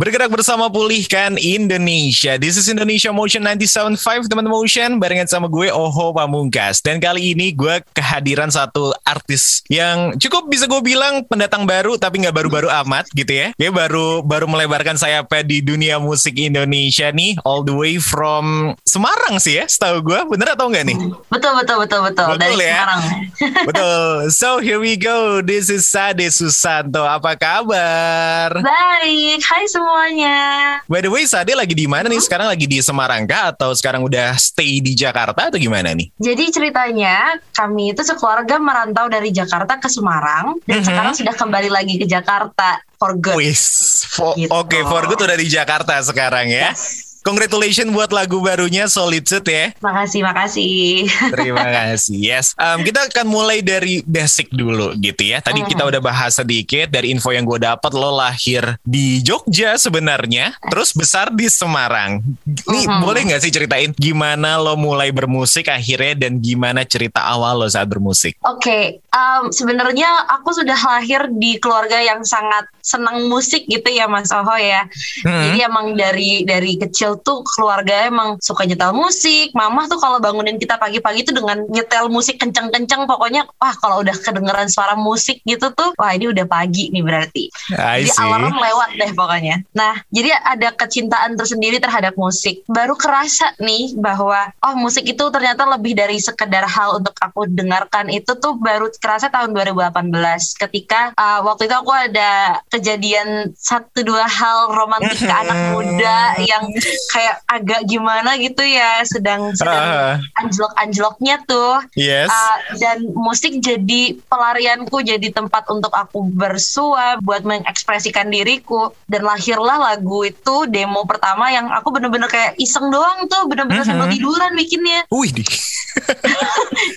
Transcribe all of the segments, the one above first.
Bergerak bersama pulihkan Indonesia. This is Indonesia Motion 97.5 teman Motion barengan sama gue Oho Pamungkas. Dan kali ini gue kehadiran satu artis yang cukup bisa gue bilang pendatang baru tapi nggak baru-baru amat gitu ya. Dia baru baru melebarkan sayapnya di dunia musik Indonesia nih all the way from Semarang sih ya setahu gue. Bener atau enggak nih? Betul betul betul betul, Betul dari ya? Semarang. Betul. So here we go. This is Sade Susanto. Apa kabar? Baik, hai semuanya. By the way, Sade lagi di mana nih? Sekarang lagi di Semarang kah? Atau sekarang udah stay di Jakarta atau gimana nih? Jadi ceritanya kami itu sekeluarga merantau dari Jakarta ke Semarang dan Mhm. sekarang sudah kembali lagi ke Jakarta for good. Wis, fo- Gitu. oke, for good udah di Jakarta sekarang ya. Yes. Congratulations buat lagu barunya Solitude ya. Makasih, makasih. Terima kasih. Yes. Um, kita akan mulai dari basic dulu gitu ya. Tadi kita udah bahas sedikit dari info yang gue dapat lo lahir di Jogja sebenarnya, terus besar di Semarang. Nih Mhm. boleh nggak sih ceritain gimana lo mulai bermusik akhirnya dan gimana cerita awal lo saat bermusik? Oke, em, sebenarnya aku sudah lahir di keluarga yang sangat senang musik gitu ya Mas Oho ya. Hmm. Jadi emang dari dari kecil tuh keluarga emang suka nyetel musik. Mama tuh kalau bangunin kita pagi-pagi tuh dengan nyetel musik kenceng-kenceng. Pokoknya wah kalau udah kedengeran suara musik gitu tuh, wah ini udah pagi nih berarti. I Jadi alarm lewat deh pokoknya. Nah, jadi ada kecintaan tersendiri terhadap musik. Baru kerasa nih bahwa oh musik itu ternyata lebih dari sekedar hal untuk aku dengarkan. Itu tuh baru kerasa tahun 2018 ketika uh, waktu itu aku ada kejadian satu dua hal romantis ke anak muda yang kayak agak gimana gitu ya sedang sedang Ah, anjlok-anjloknya tuh. yes. Uh, dan musik jadi pelarianku, jadi tempat untuk aku bersua, buat mengekspresikan diriku. Dan lahirlah lagu itu demo pertama yang aku bener-bener kayak iseng doang tuh, bener-bener sambil Mhm. tiduran bikinnya. Wih, di.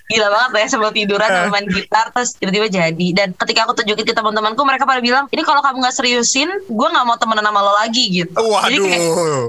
Gila banget ya sambil tiduran Uh. sambil main gitar terus tiba-tiba jadi. Dan ketika aku tunjukin ke teman-temanku, mereka pada bilang, ini kalau kamu nggak seriusin, gue nggak mau temenan sama lo lagi gitu. Jadi kayak,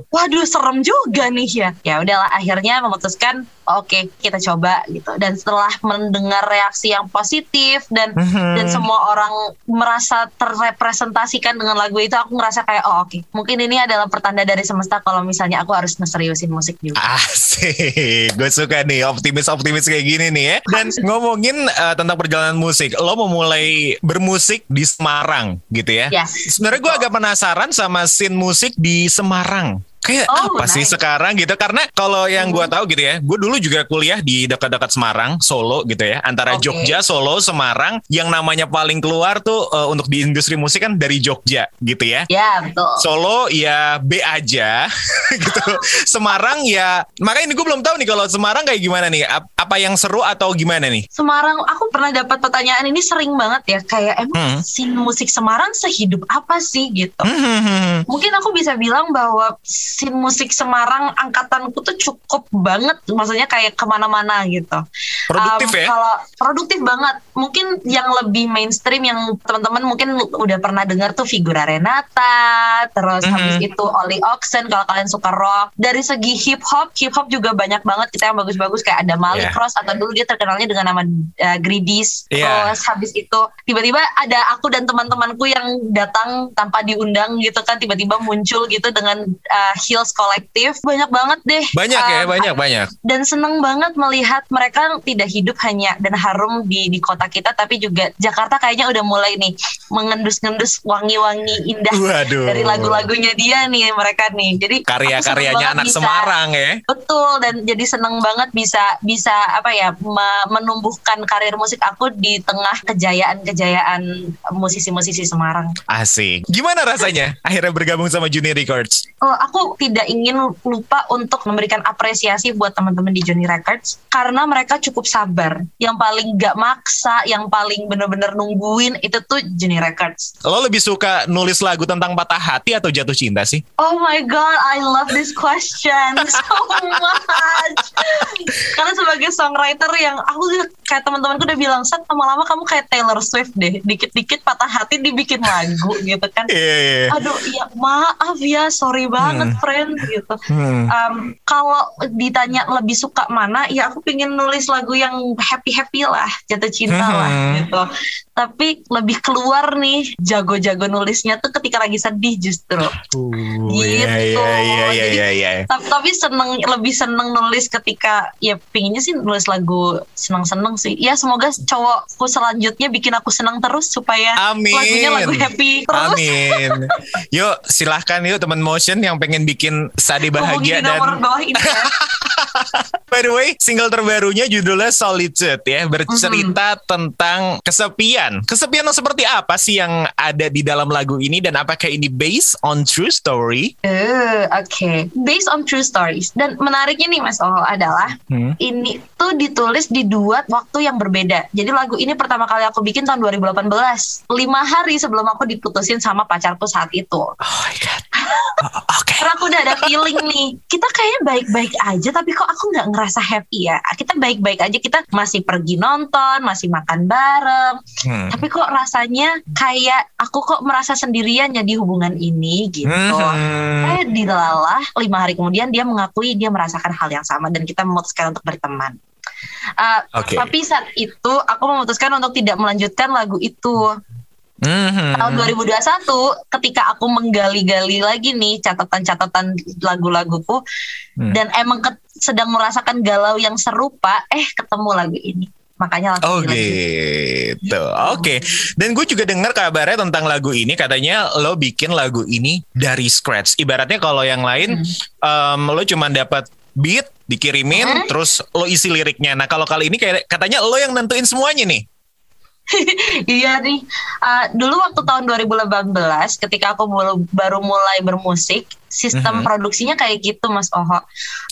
Waduh. Waduh serem juga nih ya. Ya udahlah akhirnya memutuskan oke kita coba gitu. Dan setelah mendengar reaksi yang positif dan Mhm. dan semua orang merasa terrepresentasikan dengan lagu itu aku ngerasa kayak oh oke mungkin ini adalah pertanda dari semesta kalau misalnya aku harus ngeseriusin musik juga. Asik, gue suka nih optimis-optimis kayak gini nih ya. Dan ngomongin uh, tentang perjalanan musik, lo memulai bermusik di Semarang gitu ya. Yes. Sebenarnya gue agak penasaran sama scene musik di Semarang. Kayak Oh, apa sih nice. sekarang gitu? Karena kalau yang gue tahu gitu ya, gue dulu juga kuliah di dekat-dekat Semarang, Solo gitu ya. Antara Oke. Jogja, Solo, Semarang, yang namanya paling keluar tuh uh, untuk di industri musik kan dari Jogja gitu ya. Ya betul. Solo ya B aja gitu. Semarang ya makanya ini gue belum tahu nih kalau Semarang kayak gimana nih. Ap- Apa yang seru atau gimana nih? Semarang, aku pernah dapat pertanyaan ini sering banget ya, kayak emang Hmm. scene musik Semarang sehidup apa sih gitu. Hmm, Mungkin aku bisa bilang bahwa scene musik Semarang angkatanku tuh cukup banget, maksudnya kayak ke mana-mana gitu. Produktif Um, ya? Kalau produktif banget, mungkin yang lebih mainstream yang teman-teman mungkin udah pernah dengar tuh Figura Renata, terus Mhm. habis itu Oli Oxen kalau kalian suka rock. Dari segi hip hop, hip hop juga banyak banget kita yang bagus-bagus kayak ada Malik Yeah. Cross atau dulu dia terkenalnya dengan nama uh, Greedies. Yeah. Terus habis itu tiba-tiba ada aku dan teman-temanku yang datang tanpa diundang gitu kan tiba-tiba muncul gitu dengan uh, Hills Collective. Banyak banget deh. Banyak ya, Um, banyak banyak. dan seneng banget melihat mereka tidak hidup hanya dan harum di di kota kita tapi juga Jakarta kayaknya udah mulai nih mengendus-ngendus wangi-wangi indah Waduh. dari lagu-lagunya dia nih mereka nih jadi Karya-karyanya anak bisa- Semarang ya. betul dan jadi seneng banget bisa bisa apa ya me- menumbuhkan karir musik aku di tengah kejayaan-kejayaan musisi-musisi Semarang Asik. Gimana rasanya akhirnya bergabung sama Junior Records? Oh, aku tidak ingin lupa untuk memberikan apresiasi buat teman-teman di Johnny Records karena mereka cukup sabar. Yang paling gak maksa, yang paling bener-bener nungguin itu tuh Johnny Records. Lo lebih suka nulis lagu tentang patah hati atau jatuh cinta sih? Oh my god, I love this question so much. karena sebagai songwriter yang aku kayak teman-temanku udah bilang, "Sat, lama-lama kamu kayak Taylor Swift deh. Dikit-dikit patah hati dibikin lagu gitu kan." Iya, iya. Aduh, iya maaf ya, sorry banget. Hmm. Friend gitu. Hmm. Um, kalau ditanya lebih suka mana, ya aku pengen nulis lagu yang happy happy lah, jatuh cinta hmm. lah gitu. Tapi lebih keluar nih jago-jago nulisnya tuh ketika lagi sedih justru. Uh, gitu. Iya, iya, iya, iya, iya, iya. Tapi seneng lebih seneng nulis ketika ya pinginnya sih nulis lagu seneng-seneng sih. Ya semoga cowokku selanjutnya bikin aku senang terus supaya Amin. lagunya lagu happy terus. Amin. Yuk silahkan yuk teman motion yang pengen bikin Sadi bahagia dan bawah ini ya. By the way, single terbarunya judulnya Solitude ya, bercerita mm-hmm. tentang kesepian. Kesepian yang seperti apa sih yang ada di dalam lagu ini dan apakah ini based on true story? Uh, oke, okay. based on true stories. Dan menariknya nih Mas Oh adalah hmm. ini tuh ditulis di dua waktu yang berbeda. Jadi lagu ini pertama kali aku bikin tahun 2018, lima hari sebelum aku diputusin sama pacarku saat itu. Oh my god. Oke. Okay. Karena aku udah ada feeling nih, kita kayaknya baik-baik aja, tapi kok aku nggak ngerasa happy ya. Kita baik-baik aja, kita masih pergi nonton, masih makan bareng, hmm. tapi kok rasanya kayak aku kok merasa sendirian ya di hubungan ini gitu. Hmm. Kayak dilalah lima hari kemudian dia mengakui dia merasakan hal yang sama dan kita memutuskan untuk berteman. Uh, okay. Tapi saat itu aku memutuskan untuk tidak melanjutkan lagu itu Mm-hmm. Tahun 2021 ketika aku menggali-gali lagi nih catatan-catatan lagu-laguku mm. dan emang ke- sedang merasakan galau yang serupa, eh ketemu lagu ini. Makanya langsung Oh gitu. Oke. Okay. Dan gue juga dengar kabarnya tentang lagu ini katanya lo bikin lagu ini dari scratch. Ibaratnya kalau yang lain mm. um, lo cuma dapat beat dikirimin hmm? terus lo isi liriknya. Nah, kalau kali ini kayak katanya lo yang nentuin semuanya nih. iya nih. Uh, dulu waktu tahun 2018 ketika aku baru mulai bermusik, sistem mm-hmm. produksinya kayak gitu Mas Oho.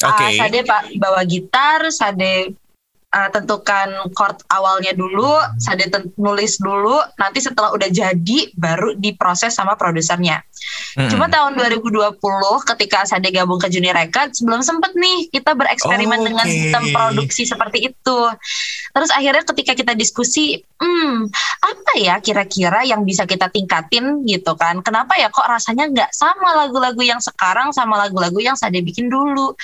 Okay. Uh, Sade Pak bawa gitar, Sade uh, tentukan chord awalnya dulu, Sade nulis dulu, nanti setelah udah jadi baru diproses sama produsernya. Hmm. Cuma tahun 2020 ketika Sade gabung ke Junior Records belum sempet nih kita bereksperimen oh, dengan sistem produksi seperti itu. Terus akhirnya ketika kita diskusi, hmm, apa ya kira-kira yang bisa kita tingkatin gitu kan? Kenapa ya kok rasanya nggak sama lagu-lagu yang sekarang sama lagu-lagu yang Sade bikin dulu?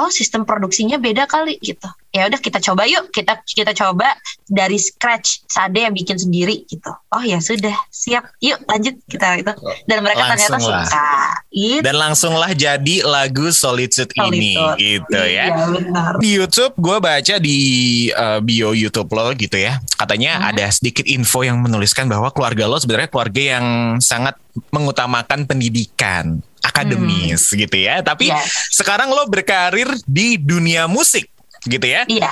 Oh sistem produksinya beda kali gitu. Ya udah kita coba yuk. Kita kita coba dari scratch. Sade yang bikin sendiri gitu. Oh ya sudah. Siap. Yuk lanjut. Kita itu. Dan mereka langsung ternyata lah. suka. Gitu. dan langsunglah jadi lagu Solitude, Solitude. ini gitu ya. Iya, benar. di YouTube gue baca di uh, bio YouTube lo gitu ya. Katanya hmm. ada sedikit info yang menuliskan bahwa keluarga lo sebenarnya keluarga yang sangat mengutamakan pendidikan akademis hmm. gitu ya. Tapi yes. sekarang lo berkarir di dunia musik gitu ya. Iya.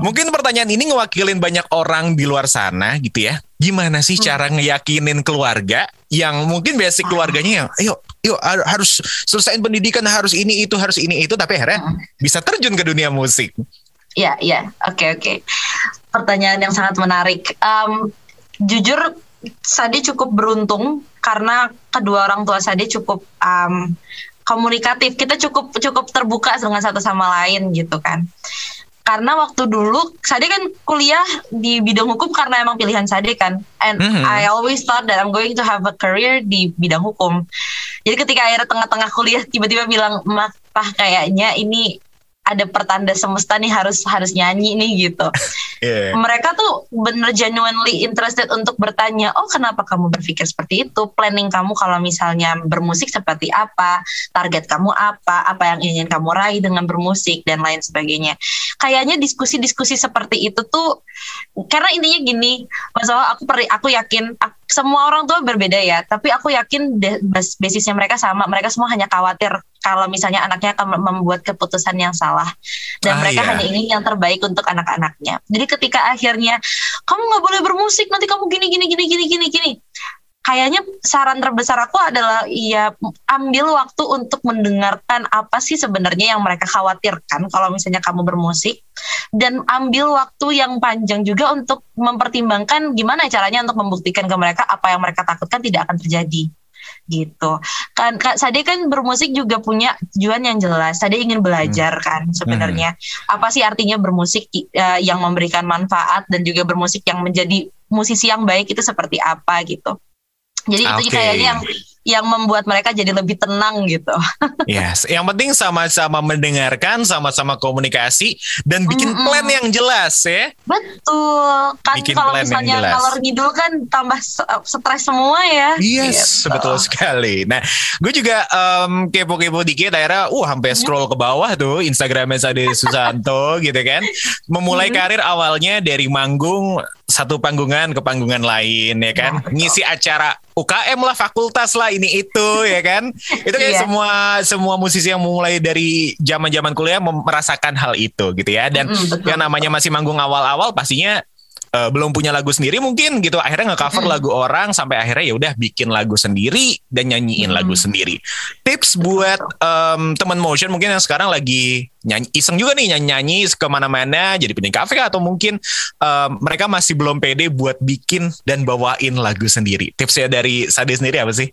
Mungkin pertanyaan ini ngewakilin banyak orang di luar sana gitu ya. Gimana sih hmm. cara ngeyakinin keluarga yang mungkin basic keluarganya yang ayo yuk harus selesaiin pendidikan harus ini itu harus ini itu tapi akhirnya hmm. bisa terjun ke dunia musik. Iya, iya. Oke, okay, oke. Okay. Pertanyaan yang sangat menarik. Um, jujur Sadi cukup beruntung karena kedua orang tua Sadi cukup um, komunikatif. Kita cukup cukup terbuka dengan satu sama lain gitu kan. Karena waktu dulu Sadi kan kuliah di bidang hukum karena emang pilihan Sadi kan. And mm -hmm. I always thought that I'm going to have a career di bidang hukum. Jadi ketika akhirnya tengah-tengah kuliah tiba-tiba bilang, "Mah, kayaknya ini ada pertanda semesta nih harus harus nyanyi nih gitu. yeah. Mereka tuh bener genuinely interested untuk bertanya, oh kenapa kamu berpikir seperti itu? Planning kamu kalau misalnya bermusik seperti apa? Target kamu apa? Apa yang ingin kamu raih dengan bermusik dan lain sebagainya. Kayaknya diskusi-diskusi seperti itu tuh karena intinya gini, masalah aku peri, aku yakin aku, semua orang tua berbeda ya, tapi aku yakin basisnya mereka sama. Mereka semua hanya khawatir kalau misalnya anaknya akan membuat keputusan yang salah dan ah, mereka iya. hanya ingin yang terbaik untuk anak-anaknya. Jadi ketika akhirnya kamu nggak boleh bermusik nanti kamu gini gini gini gini gini gini. Kayaknya saran terbesar aku adalah ya ambil waktu untuk mendengarkan apa sih sebenarnya yang mereka khawatirkan kalau misalnya kamu bermusik dan ambil waktu yang panjang juga untuk mempertimbangkan gimana caranya untuk membuktikan ke mereka apa yang mereka takutkan tidak akan terjadi gitu kan Kak Sade kan bermusik juga punya tujuan yang jelas Sade ingin belajar hmm. kan sebenarnya hmm. apa sih artinya bermusik uh, yang memberikan manfaat dan juga bermusik yang menjadi musisi yang baik itu seperti apa gitu jadi okay. itu kayaknya yang yang membuat mereka jadi lebih tenang gitu. yes, yang penting sama-sama mendengarkan, sama-sama komunikasi dan bikin mm -mm. plan yang jelas ya. Betul. Kan bikin kalau misalnya ngalor ngidul kan tambah stres semua ya. Yes, gitu. betul sekali. Nah, gue juga um, kepo-kepo dikit akhirnya uh sampai scroll ke bawah tuh Instagramnya Sade Susanto gitu kan. Memulai karir awalnya dari manggung satu panggungan ke panggungan lain ya kan. Oh, Ngisi acara UKM lah, fakultas lah, ini itu ya kan. Itu kayak yeah. semua semua musisi yang mulai dari zaman-zaman kuliah merasakan hal itu gitu ya. Dan mm, betul, yang namanya masih manggung awal-awal pastinya uh, belum punya lagu sendiri mungkin gitu. Akhirnya nge-cover mm. lagu orang sampai akhirnya ya udah bikin lagu sendiri dan nyanyiin mm. lagu sendiri. Tips buat um, teman motion mungkin yang sekarang lagi nyanyi iseng juga nih nyanyi nyanyi ke mana-mana jadi penyanyi kafe atau mungkin um, mereka masih belum pede buat bikin dan bawain lagu sendiri. Tipsnya dari Sade sendiri apa sih?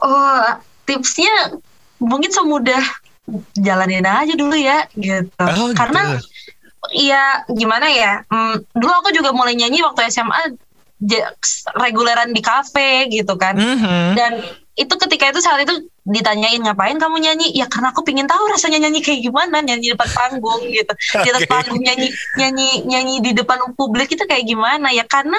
Oh tipsnya mungkin semudah jalanin aja dulu ya gitu. Oh, karena gitu Iya, gimana ya? Hmm, dulu aku juga mulai nyanyi waktu SMA reguleran di kafe gitu kan. Mm -hmm. Dan itu ketika itu saat itu ditanyain ngapain kamu nyanyi? Ya karena aku pingin tahu rasanya nyanyi kayak gimana, nyanyi di depan panggung gitu. Di atas okay. panggung nyanyi nyanyi nyanyi di depan publik itu kayak gimana ya? Karena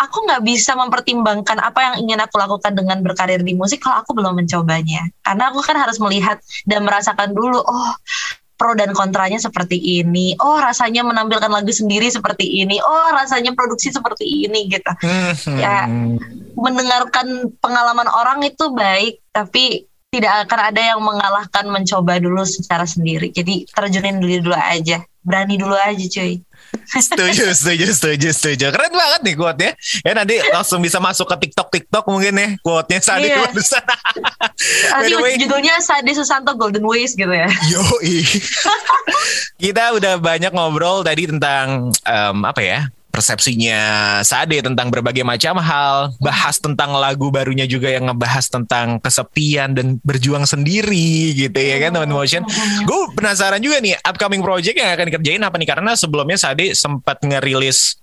aku nggak bisa mempertimbangkan apa yang ingin aku lakukan dengan berkarir di musik kalau aku belum mencobanya. Karena aku kan harus melihat dan merasakan dulu, oh pro dan kontranya seperti ini. Oh, rasanya menampilkan lagu sendiri seperti ini. Oh, rasanya produksi seperti ini gitu. Hmm. Ya, mendengarkan pengalaman orang itu baik, tapi tidak akan ada yang mengalahkan mencoba dulu secara sendiri. Jadi terjunin dulu dulu aja, berani dulu aja, cuy. setuju, setuju, setuju, setuju. Keren banget nih quote-nya. Ya nanti langsung bisa masuk ke TikTok TikTok mungkin ya quote-nya Sadi iya. Nanti way, judulnya Sadi Susanto Golden Ways gitu ya. Yo, Kita udah banyak ngobrol tadi tentang um, apa ya? Persepsinya Sade tentang berbagai macam hal, bahas tentang lagu barunya juga yang ngebahas tentang kesepian dan berjuang sendiri gitu ya kan teman motion. Gue penasaran juga nih upcoming project yang akan dikerjain apa nih karena sebelumnya Sade sempat ngerilis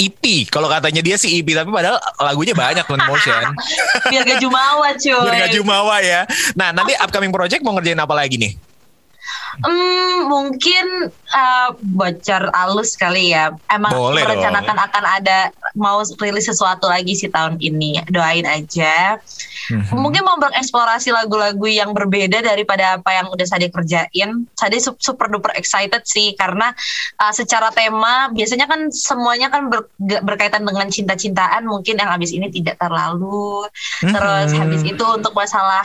EP kalau katanya dia sih EP tapi padahal lagunya banyak teman motion. Biar gak jumawa cuy. Biar gak jumawa ya. Nah nanti upcoming project mau ngerjain apa lagi nih? Hmm, mungkin uh, bocor alus kali ya. Emang Boleh merencanakan dong. akan ada mau rilis sesuatu lagi sih tahun ini. Doain aja. Mm-hmm. Mungkin mau bereksplorasi lagu-lagu yang berbeda daripada apa yang udah Sade kerjain. Sade super duper excited sih karena uh, secara tema biasanya kan semuanya kan ber, berkaitan dengan cinta-cintaan. Mungkin yang habis ini tidak terlalu. Mm-hmm. Terus habis itu untuk masalah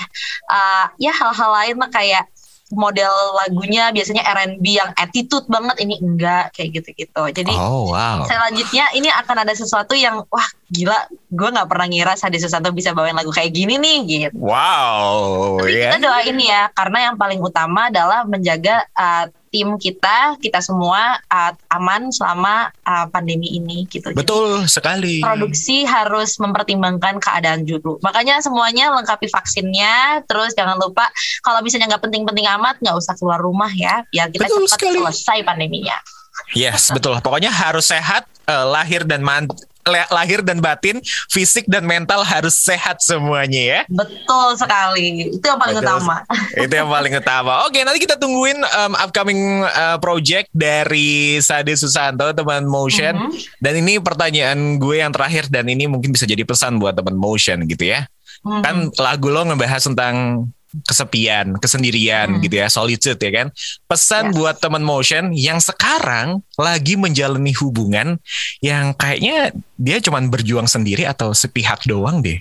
uh, ya hal-hal lain mah kayak model lagunya biasanya R&B yang attitude banget ini enggak kayak gitu-gitu. Jadi oh, wow. selanjutnya ini akan ada sesuatu yang wah gila, gue nggak pernah ngira Sadi Susanto bisa bawain lagu kayak gini nih gitu. Wow. Tapi yeah. kita doain ya karena yang paling utama adalah menjaga uh, tim kita, kita semua uh, aman selama uh, pandemi ini gitu. Betul Jadi, sekali. Produksi harus mempertimbangkan keadaan dulu. Makanya semuanya lengkapi vaksinnya, terus jangan lupa kalau misalnya nggak penting-penting amat nggak usah keluar rumah ya, ya kita Betul cepat sekali. selesai pandeminya. Yes, betul. Pokoknya harus sehat, uh, lahir dan man lahir dan batin, fisik dan mental harus sehat semuanya ya. Betul sekali. Itu yang paling Betul. utama. Itu yang paling utama. Oke, nanti kita tungguin um, upcoming uh, project dari Sade Susanto teman Motion. Mm -hmm. Dan ini pertanyaan gue yang terakhir dan ini mungkin bisa jadi pesan buat teman Motion gitu ya. Mm -hmm. Kan lagu lo ngebahas tentang kesepian, kesendirian hmm. gitu ya, solitude ya kan. Pesan yes. buat teman motion yang sekarang lagi menjalani hubungan yang kayaknya dia cuman berjuang sendiri atau sepihak doang deh.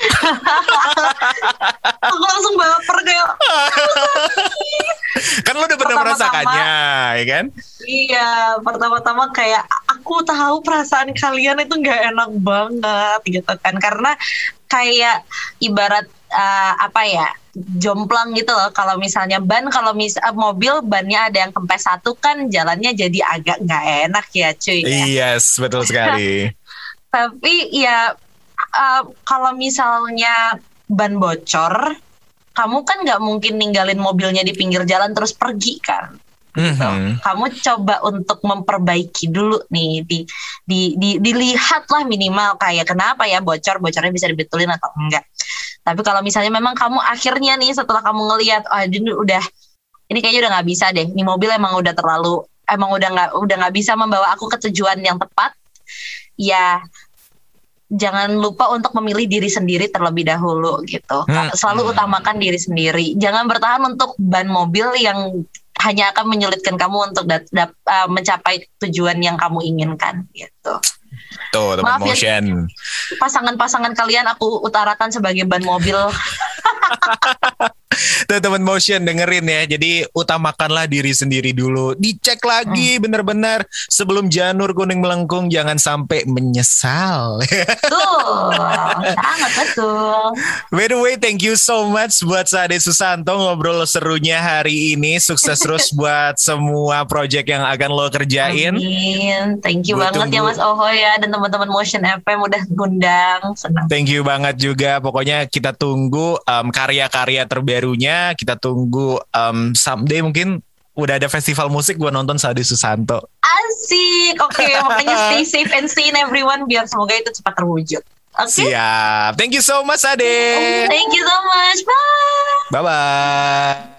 Aku langsung baper kayak kan lo udah pernah merasakannya ya kan iya pertama-tama kayak aku tahu perasaan kalian itu nggak enak banget gitu kan karena kayak ibarat uh, apa ya jomplang gitu loh kalau misalnya ban kalau mis uh, mobil bannya ada yang kempes satu kan jalannya jadi agak nggak enak ya cuy ya. yes betul sekali tapi ya uh, kalau misalnya ban bocor kamu kan nggak mungkin ninggalin mobilnya di pinggir jalan terus pergi kan Mm-hmm. Kamu coba untuk memperbaiki dulu nih di di, di dilihatlah minimal kayak kenapa ya bocor bocornya bisa dibetulin atau enggak. Tapi kalau misalnya memang kamu akhirnya nih setelah kamu ngelihat oh ini udah ini kayaknya udah nggak bisa deh. Ini mobil emang udah terlalu emang udah nggak udah nggak bisa membawa aku ke tujuan yang tepat. Ya jangan lupa untuk memilih diri sendiri terlebih dahulu gitu. Hmm. Selalu utamakan diri sendiri. Jangan bertahan untuk ban mobil yang hanya akan menyulitkan kamu untuk dat, dat, uh, mencapai tujuan yang kamu inginkan gitu. Tuh, teman Maaf ya, motion. Ya, pasangan-pasangan kalian aku utarakan sebagai ban mobil. teman motion dengerin ya. Jadi utamakanlah diri sendiri dulu. Dicek lagi hmm. bener-bener sebelum janur kuning melengkung jangan sampai menyesal. Betul, sangat betul. By the way, thank you so much buat Sade Susanto ngobrol serunya hari ini. Sukses terus buat semua project yang akan lo kerjain. Amin. Thank you Gua banget ya, tunggu. ya Mas Oho ya dan teman-teman Motion FM udah ngundang. Senang. Thank you banget juga. Pokoknya kita tunggu um, karya-karya terbarunya kita tunggu um, someday mungkin udah ada festival musik gue nonton Sadi Susanto. Asik, oke okay, makanya stay safe and sane everyone biar semoga itu cepat terwujud. Okay? Siap, thank you so much Ade. Thank you so much, bye. Bye bye.